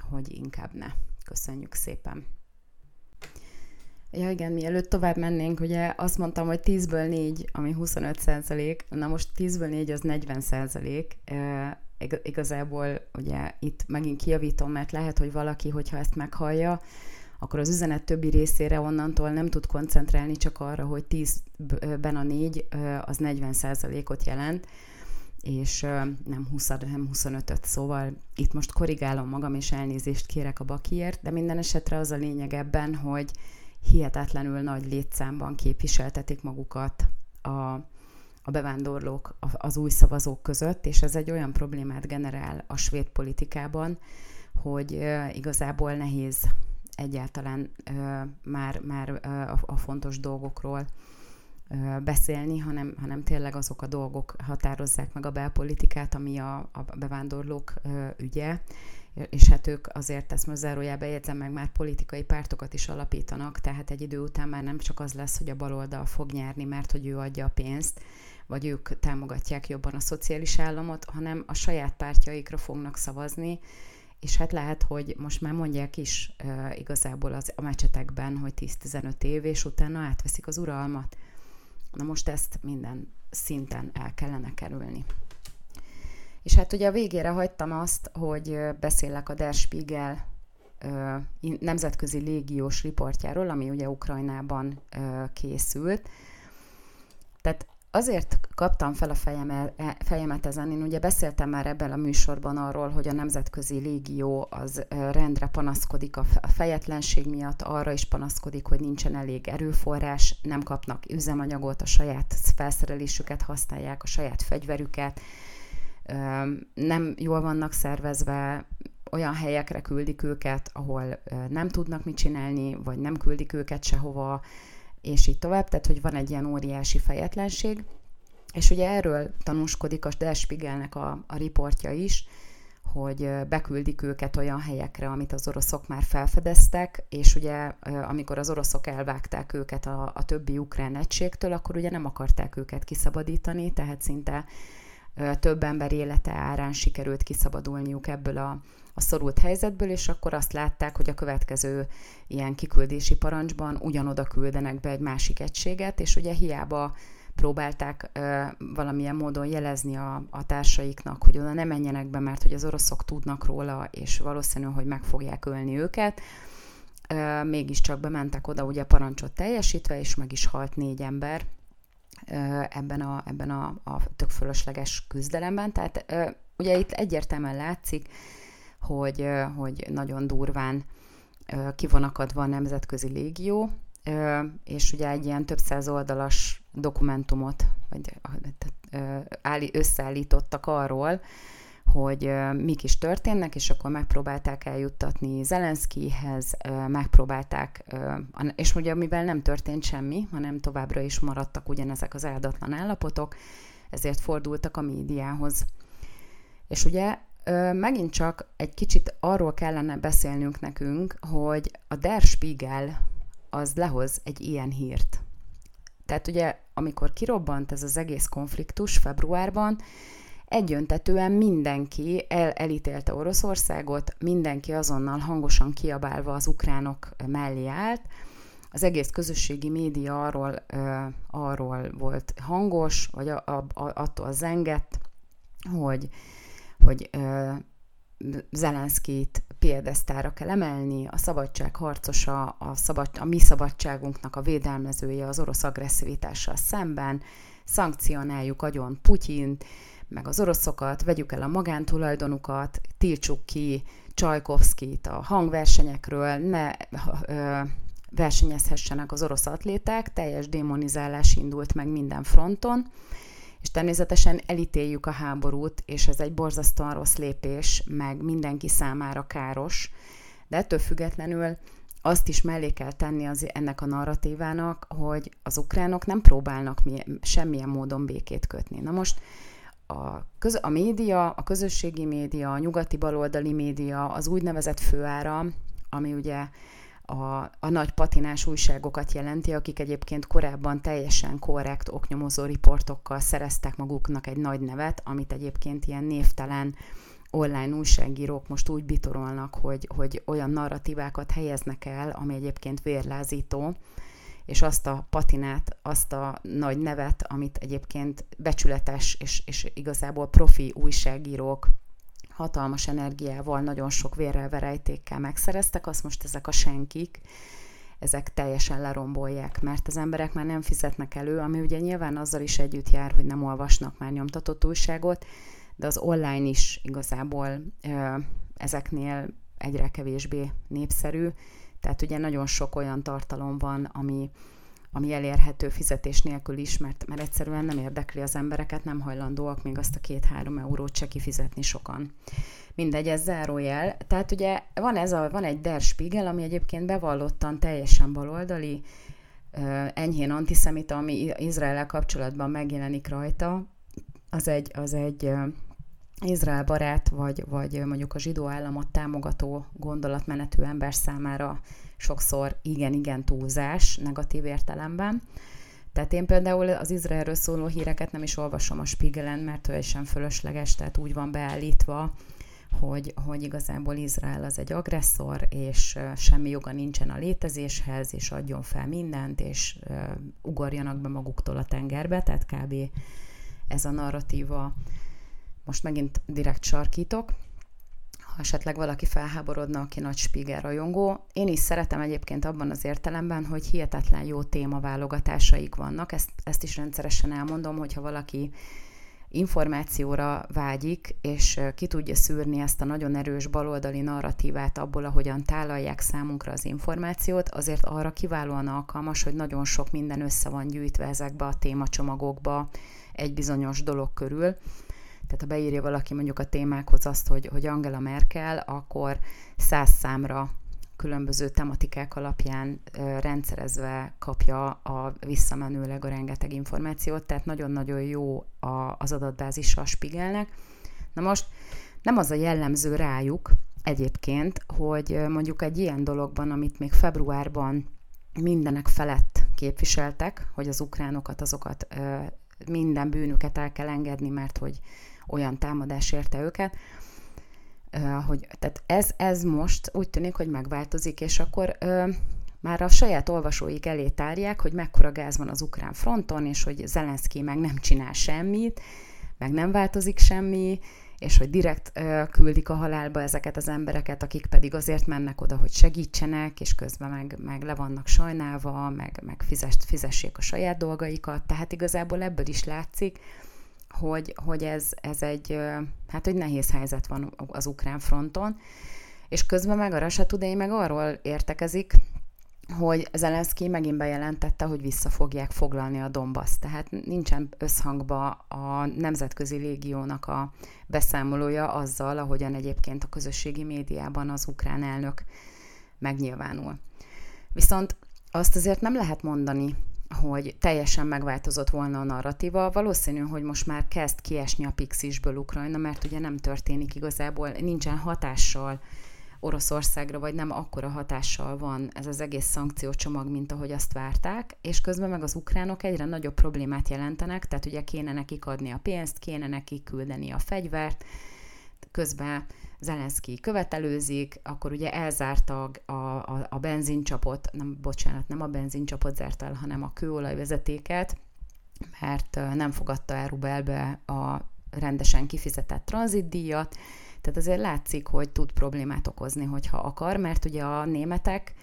hogy inkább ne. Köszönjük szépen! Ja igen, mielőtt tovább mennénk, ugye azt mondtam, hogy 10-ből 4, ami 25 százalék, na most 10-ből 4 az 40 százalék. Igazából ugye itt megint kijavítom, mert lehet, hogy valaki, hogyha ezt meghallja, akkor az üzenet többi részére onnantól nem tud koncentrálni csak arra, hogy 10-ben a 4 az 40 százalékot jelent, és nem 20 hanem 25-öt, szóval itt most korrigálom magam, és elnézést kérek a bakiért, de minden esetre az a lényeg ebben, hogy hihetetlenül nagy létszámban képviseltetik magukat a, a bevándorlók az új szavazók között, és ez egy olyan problémát generál a svéd politikában, hogy igazából nehéz egyáltalán már, már a, fontos dolgokról beszélni, hanem, hanem tényleg azok a dolgok határozzák meg a belpolitikát, ami a, a bevándorlók ügye, és hát ők azért ezt most zárójában jegyzem meg, már politikai pártokat is alapítanak, tehát egy idő után már nem csak az lesz, hogy a baloldal fog nyerni, mert hogy ő adja a pénzt, vagy ők támogatják jobban a szociális államot, hanem a saját pártjaikra fognak szavazni, és hát lehet, hogy most már mondják is uh, igazából az, a mecsetekben, hogy 10-15 év, és utána átveszik az uralmat. Na most ezt minden szinten el kellene kerülni. És hát ugye a végére hagytam azt, hogy beszélek a Der Spiegel nemzetközi légiós riportjáról, ami ugye Ukrajnában készült. Tehát azért kaptam fel a e, fejemet ezen, én ugye beszéltem már ebben a műsorban arról, hogy a nemzetközi légió az rendre panaszkodik a fejetlenség miatt, arra is panaszkodik, hogy nincsen elég erőforrás, nem kapnak üzemanyagot, a saját felszerelésüket használják, a saját fegyverüket, nem jól vannak szervezve, olyan helyekre küldik őket, ahol nem tudnak mit csinálni, vagy nem küldik őket sehova, és így tovább, tehát hogy van egy ilyen óriási fejetlenség. És ugye erről tanúskodik a Der Spiegelnek a, a riportja is, hogy beküldik őket olyan helyekre, amit az oroszok már felfedeztek, és ugye amikor az oroszok elvágták őket a, a többi ukrán egységtől, akkor ugye nem akarták őket kiszabadítani, tehát szinte több ember élete árán sikerült kiszabadulniuk ebből a, a szorult helyzetből, és akkor azt látták, hogy a következő ilyen kiküldési parancsban ugyanoda küldenek be egy másik egységet, és ugye hiába próbálták ö, valamilyen módon jelezni a, a társaiknak, hogy oda ne menjenek be, mert hogy az oroszok tudnak róla, és valószínű, hogy meg fogják ölni őket. Ö, mégiscsak bementek oda ugye parancsot teljesítve, és meg is halt négy ember ebben a, ebben a, a tök fölösleges küzdelemben. Tehát ugye itt egyértelműen látszik, hogy, hogy nagyon durván ki van akadva a nemzetközi légió, és ugye egy ilyen több száz oldalas dokumentumot vagy összeállítottak arról, hogy mik is történnek, és akkor megpróbálták eljuttatni Zelenszkihez, megpróbálták, és ugye mivel nem történt semmi, hanem továbbra is maradtak ugyanezek az áldatlan állapotok, ezért fordultak a médiához. És ugye megint csak egy kicsit arról kellene beszélnünk nekünk, hogy a Der Spiegel az lehoz egy ilyen hírt. Tehát ugye, amikor kirobbant ez az egész konfliktus februárban, egyöntetően mindenki el, elítélte Oroszországot, mindenki azonnal hangosan kiabálva az ukránok mellé állt, az egész közösségi média arról, uh, arról volt hangos, vagy a, a, a, attól zengett, hogy, hogy uh, Zelenszkit piedesztára kell emelni, a szabadság harcosa, a, szabad, a mi szabadságunknak a védelmezője az orosz agresszivitással szemben, szankcionáljuk agyon Putyint, meg az oroszokat, vegyük el a magántulajdonukat, tiltsuk ki Csajkovszkit a hangversenyekről, ne ö, versenyezhessenek az orosz atléták, teljes démonizálás indult meg minden fronton, és természetesen elítéljük a háborút, és ez egy borzasztóan rossz lépés, meg mindenki számára káros, de ettől függetlenül azt is mellé kell tenni az, ennek a narratívának, hogy az ukránok nem próbálnak mi, semmilyen módon békét kötni. Na most a, köz, a média, a közösségi média, a nyugati baloldali média, az úgynevezett főára, ami ugye a, a nagy patinás újságokat jelenti, akik egyébként korábban teljesen korrekt oknyomozó riportokkal szereztek maguknak egy nagy nevet, amit egyébként ilyen névtelen online újságírók most úgy bitorolnak, hogy, hogy olyan narratívákat helyeznek el, ami egyébként vérlázító, és azt a patinát, azt a nagy nevet, amit egyébként becsületes és, és igazából profi újságírók hatalmas energiával, nagyon sok vérrel, verejtékkel megszereztek, azt most ezek a senkik, ezek teljesen lerombolják, mert az emberek már nem fizetnek elő, ami ugye nyilván azzal is együtt jár, hogy nem olvasnak már nyomtatott újságot, de az online is igazából ö, ezeknél egyre kevésbé népszerű, tehát ugye nagyon sok olyan tartalom van, ami, ami elérhető fizetés nélkül is, mert, mert egyszerűen nem érdekli az embereket, nem hajlandóak még azt a két-három eurót se kifizetni sokan. Mindegy, ez zárójel. Tehát ugye van, ez a, van egy Der Spiegel, ami egyébként bevallottan teljesen baloldali, enyhén antiszemita, ami Izrael kapcsolatban megjelenik rajta, az egy, az egy Izrael barát, vagy, vagy mondjuk a zsidó államot támogató gondolatmenetű ember számára sokszor igen-igen túlzás negatív értelemben. Tehát én például az Izraelről szóló híreket nem is olvasom a Spiegelen, mert teljesen fölösleges, tehát úgy van beállítva, hogy, hogy igazából Izrael az egy agresszor, és semmi joga nincsen a létezéshez, és adjon fel mindent, és ugorjanak be maguktól a tengerbe, tehát kb. ez a narratíva. Most megint direkt sarkítok ha esetleg valaki felháborodna, aki nagy Spiegel rajongó. Én is szeretem egyébként abban az értelemben, hogy hihetetlen jó témaválogatásaik vannak. Ezt, ezt is rendszeresen elmondom, hogyha valaki információra vágyik, és ki tudja szűrni ezt a nagyon erős baloldali narratívát abból, ahogyan tálalják számunkra az információt, azért arra kiválóan alkalmas, hogy nagyon sok minden össze van gyűjtve ezekbe a témacsomagokba egy bizonyos dolog körül, Tehát ha beírja valaki mondjuk a témákhoz azt, hogy, hogy Angela Merkel, akkor száz számra különböző tematikák alapján rendszerezve kapja a visszamenőleg a rengeteg információt, tehát nagyon-nagyon jó a, az adatbázisa a Spiegelnek. Na most nem az a jellemző rájuk egyébként, hogy mondjuk egy ilyen dologban, amit még februárban mindenek felett képviseltek, hogy az ukránokat, azokat minden bűnüket el kell engedni, mert hogy olyan támadás érte őket, hogy tehát ez, ez most úgy tűnik, hogy megváltozik, és akkor ö, már a saját olvasóik elé tárják, hogy mekkora gáz van az ukrán fronton, és hogy Zelenszky meg nem csinál semmit, meg nem változik semmi, és hogy direkt ö, küldik a halálba ezeket az embereket, akik pedig azért mennek oda, hogy segítsenek, és közben meg, meg le vannak sajnálva, meg, meg fizes, fizessék a saját dolgaikat. Tehát igazából ebből is látszik, hogy, hogy ez, ez egy, hát hogy nehéz helyzet van az ukrán fronton, és közben meg a Russia Today meg arról értekezik, hogy Zelenszky megint bejelentette, hogy vissza fogják foglalni a Donbass. Tehát nincsen összhangba a Nemzetközi Légiónak a beszámolója azzal, ahogyan egyébként a közösségi médiában az ukrán elnök megnyilvánul. Viszont azt azért nem lehet mondani, hogy teljesen megváltozott volna a narratíva. Valószínű, hogy most már kezd kiesni a pixisből Ukrajna, mert ugye nem történik igazából, nincsen hatással Oroszországra, vagy nem akkora hatással van ez az egész szankciócsomag, mint ahogy azt várták, és közben meg az ukránok egyre nagyobb problémát jelentenek, tehát ugye kéne nekik adni a pénzt, kéne nekik küldeni a fegyvert, közben Zelenszky követelőzik, akkor ugye elzárta a, a, a benzincsapot, nem, bocsánat, nem a benzincsapot zárt el, hanem a kőolajvezetéket, mert nem fogadta el Rubelbe a rendesen kifizetett tranzitdíjat, tehát azért látszik, hogy tud problémát okozni, hogyha akar, mert ugye a németek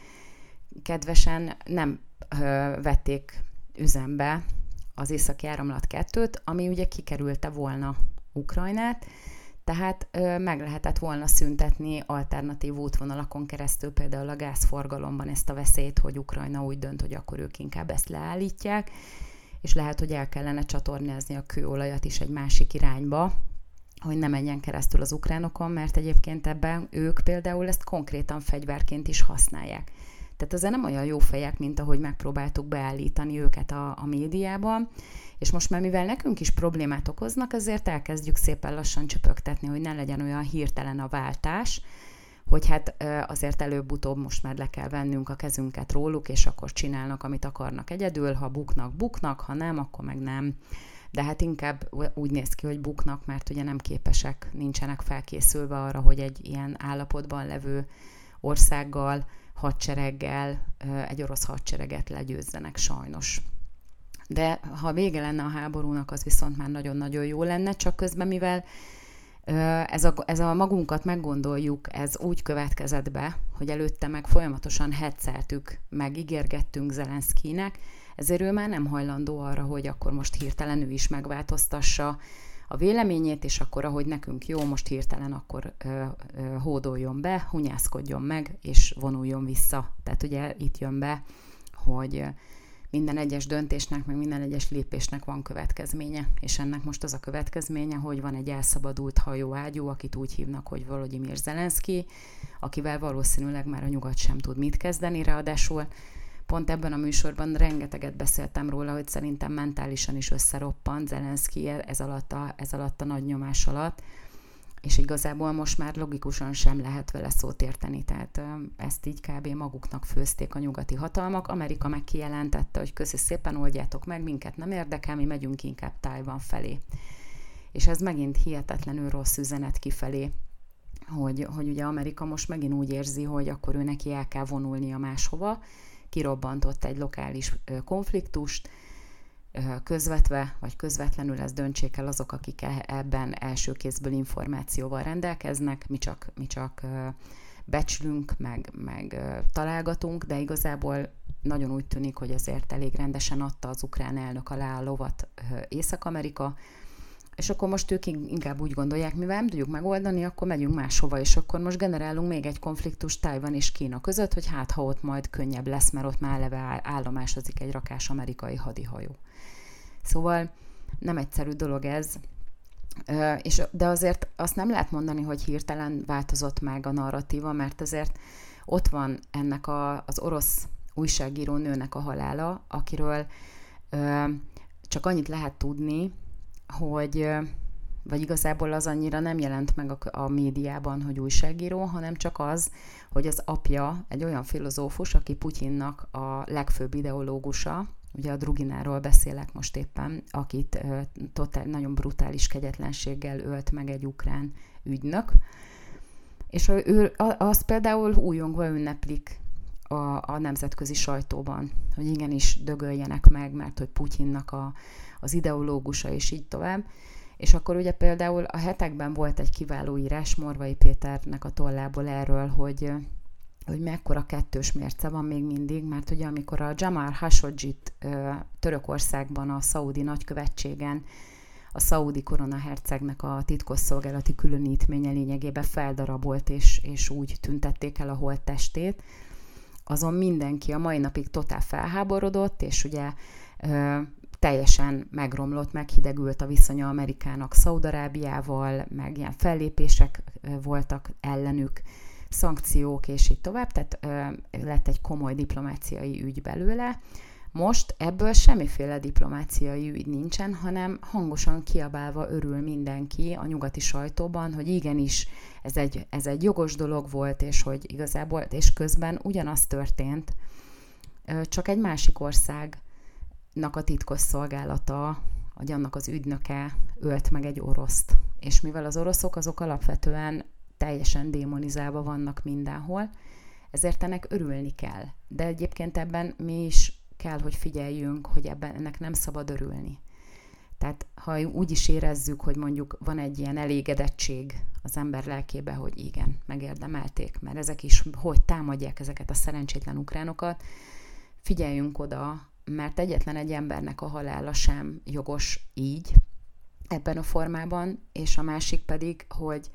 kedvesen nem ö, vették üzembe az északi áramlat kettőt, ami ugye kikerülte volna Ukrajnát, tehát meg lehetett volna szüntetni alternatív útvonalakon keresztül, például a gázforgalomban ezt a veszélyt, hogy Ukrajna úgy dönt, hogy akkor ők inkább ezt leállítják, és lehet, hogy el kellene csatornázni a kőolajat is egy másik irányba, hogy ne menjen keresztül az ukránokon, mert egyébként ebben ők például ezt konkrétan fegyverként is használják. Tehát azért nem olyan jó fejek, mint ahogy megpróbáltuk beállítani őket a, a médiában, és most már mivel nekünk is problémát okoznak, azért elkezdjük szépen lassan csöpögtetni, hogy ne legyen olyan hirtelen a váltás, hogy hát azért előbb-utóbb most már le kell vennünk a kezünket róluk, és akkor csinálnak, amit akarnak egyedül, ha buknak, buknak, ha nem, akkor meg nem. De hát inkább úgy néz ki, hogy buknak, mert ugye nem képesek, nincsenek felkészülve arra, hogy egy ilyen állapotban levő országgal, hadsereggel, egy orosz hadsereget legyőzzenek sajnos. De ha vége lenne a háborúnak, az viszont már nagyon-nagyon jó lenne, csak közben, mivel ez a, ez a magunkat meggondoljuk, ez úgy következett be, hogy előtte meg folyamatosan hetszeltük, meg ígérgettünk Zelenszkinek, ezért ő már nem hajlandó arra, hogy akkor most hirtelen ő is megváltoztassa a véleményét, és akkor, ahogy nekünk jó, most hirtelen akkor ö, ö, hódoljon be, hunyászkodjon meg, és vonuljon vissza. Tehát ugye itt jön be, hogy minden egyes döntésnek, meg minden egyes lépésnek van következménye, és ennek most az a következménye, hogy van egy elszabadult hajóágyú, akit úgy hívnak, hogy Volodymyr Zelenszky, akivel valószínűleg már a nyugat sem tud mit kezdeni, ráadásul pont ebben a műsorban rengeteget beszéltem róla, hogy szerintem mentálisan is összeroppant Zelenszky ez alatt a, ez alatt a nagy nyomás alatt, és igazából most már logikusan sem lehet vele szót érteni, tehát ezt így kb. maguknak főzték a nyugati hatalmak. Amerika meg kijelentette, hogy köszi szépen oldjátok meg, minket nem érdekel, mi megyünk inkább Tájvan felé. És ez megint hihetetlenül rossz üzenet kifelé, hogy, hogy ugye Amerika most megint úgy érzi, hogy akkor ő neki el kell vonulnia máshova, kirobbantott egy lokális konfliktust, közvetve vagy közvetlenül ezt döntsék el azok, akik e, ebben első kézből információval rendelkeznek, mi csak, mi csak becslünk, meg, meg találgatunk, de igazából nagyon úgy tűnik, hogy azért elég rendesen adta az ukrán elnök alá a lovat Észak-Amerika, és akkor most ők inkább úgy gondolják, mivel nem tudjuk megoldani, akkor megyünk máshova, és akkor most generálunk még egy konfliktus Tajvan és Kína között, hogy hát ha ott majd könnyebb lesz, mert ott már eleve állomásozik egy rakás amerikai hadihajó. Szóval nem egyszerű dolog ez, és, de azért azt nem lehet mondani, hogy hirtelen változott meg a narratíva, mert azért ott van ennek a, az orosz újságíró nőnek a halála, akiről ö, csak annyit lehet tudni, hogy vagy igazából az annyira nem jelent meg a, a médiában, hogy újságíró, hanem csak az, hogy az apja egy olyan filozófus, aki Putyinnak a legfőbb ideológusa, ugye a Drugináról beszélek most éppen, akit totál, nagyon brutális kegyetlenséggel ölt meg egy ukrán ügynök, és ő, azt például újongva ünneplik a, a nemzetközi sajtóban, hogy igenis dögöljenek meg, mert hogy Putyinnak a, az ideológusa, és így tovább. És akkor ugye például a hetekben volt egy kiváló írás Morvai Péternek a tollából erről, hogy hogy mekkora kettős mérce van még mindig, mert ugye amikor a Jamal Khashoggi-t Törökországban a szaudi nagykövetségen a szaudi koronahercegnek a titkosszolgálati különítménye lényegében feldarabolt, és, és úgy tüntették el a holttestét, azon mindenki a mai napig totál felháborodott, és ugye teljesen megromlott, meghidegült a viszonya Amerikának Szaudarábiával, meg ilyen fellépések voltak ellenük, szankciók, és így tovább, tehát lett egy komoly diplomáciai ügy belőle. Most ebből semmiféle diplomáciai ügy nincsen, hanem hangosan kiabálva örül mindenki a nyugati sajtóban, hogy igenis ez egy, ez egy jogos dolog volt, és hogy igazából, és közben ugyanaz történt, csak egy másik ország a titkos szolgálata, vagy annak az ügynöke ölt meg egy oroszt. És mivel az oroszok azok alapvetően teljesen démonizálva vannak mindenhol, ezért ennek örülni kell. De egyébként ebben mi is kell, hogy figyeljünk, hogy ebben ennek nem szabad örülni. Tehát ha úgy is érezzük, hogy mondjuk van egy ilyen elégedettség az ember lelkébe, hogy igen, megérdemelték, mert ezek is hogy támadják ezeket a szerencsétlen ukránokat, figyeljünk oda mert egyetlen egy embernek a halála sem jogos így, ebben a formában, és a másik pedig, hogy,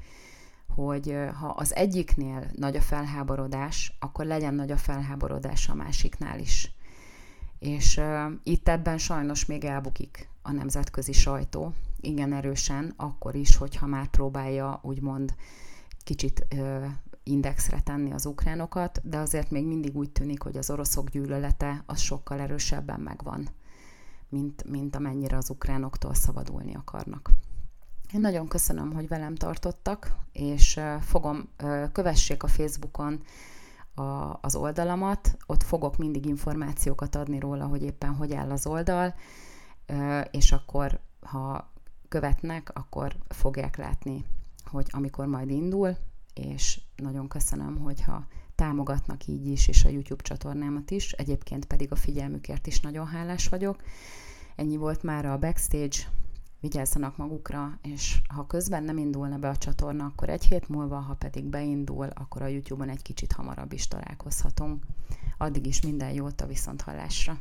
hogy ha az egyiknél nagy a felháborodás, akkor legyen nagy a felháborodás a másiknál is. És uh, itt ebben sajnos még elbukik a nemzetközi sajtó, igen erősen, akkor is, hogyha már próbálja úgymond kicsit uh, indexre tenni az ukránokat, de azért még mindig úgy tűnik, hogy az oroszok gyűlölete az sokkal erősebben megvan, mint, mint amennyire az ukránoktól szabadulni akarnak. Én nagyon köszönöm, hogy velem tartottak, és fogom, kövessék a Facebookon a, az oldalamat, ott fogok mindig információkat adni róla, hogy éppen hogy áll az oldal, és akkor, ha követnek, akkor fogják látni, hogy amikor majd indul, és nagyon köszönöm, hogyha támogatnak így is, és a YouTube csatornámat is, egyébként pedig a figyelmükért is nagyon hálás vagyok. Ennyi volt már a backstage, vigyázzanak magukra, és ha közben nem indulna be a csatorna, akkor egy hét múlva, ha pedig beindul, akkor a YouTube-on egy kicsit hamarabb is találkozhatunk. Addig is minden jót a viszonthallásra!